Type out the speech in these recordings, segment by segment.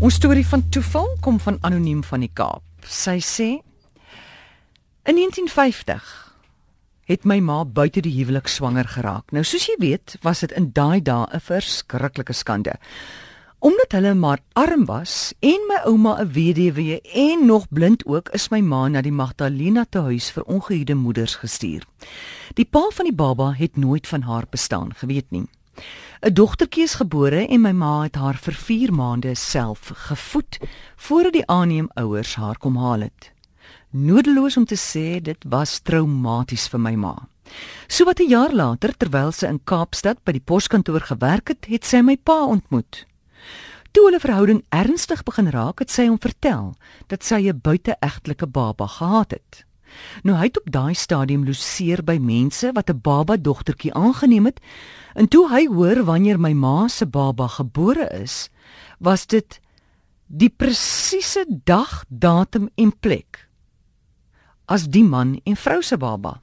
Ons storie van toeval kom van anoniem van die Kaap. Sy sê in 1950 het my ma buite die huwelik swanger geraak. Nou soos jy weet, was dit in daai dae 'n verskriklike skande. Omdat hulle maar arm was en my ouma 'n weduwee en nog blind ook, is my ma na die Magdalena te huis vir ongehuwde moeders gestuur. Die pa van die baba het nooit van haar bestaan geweet nie. 'n Dogtertjie is gebore en my ma het haar vir 4 maande self gevoed voordat die aanneemouers haar kom haal het. Nodeloos om te sê dit was traumaties vir my ma. So wat 'n jaar later terwyl sy in Kaapstad by die poskantoor gewerk het, het sy my pa ontmoet. Toe hulle verhouding ernstig begin raak, het sy hom vertel dat sy 'n buiteegtelike baba gehad het. Nou hy het op daai stadium loseer by mense wat 'n baba dogtertjie aangeneem het. En toe hy hoor wanneer my ma se baba gebore is, was dit die presiese dag, datum en plek as die man en vrou se baba.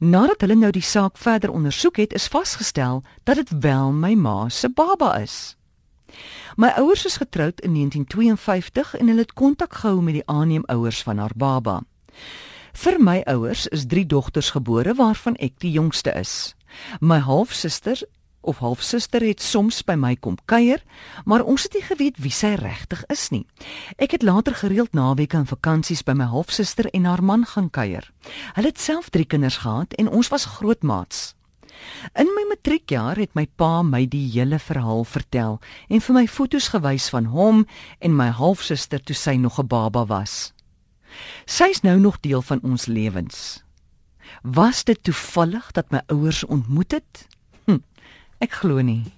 Nadat hulle nou die saak verder ondersoek het, is vasgestel dat dit wel my ma se baba is. My ouers is getroud in 1952 en hulle het kontak gehou met die aanneemouers van haar baba. Vir my ouers is 3 dogters gebore waarvan ek die jongste is. My halfsuster of halfsuster het soms by my kom kuier, maar ons het nie geweet wie sy regtig is nie. Ek het later gereeld naweke en vakansies by my halfsuster en haar man gaan kuier. Hulle het self 3 kinders gehad en ons was grootmaats. In my matriekjaar het my pa my die hele verhaal vertel en vir my foto's gewys van hom en my halfsuster toe sy nog 'n baba was. Sy's nou nog deel van ons lewens. Was dit toevallig dat my ouers ontmoet het? Hm, ek glo nie.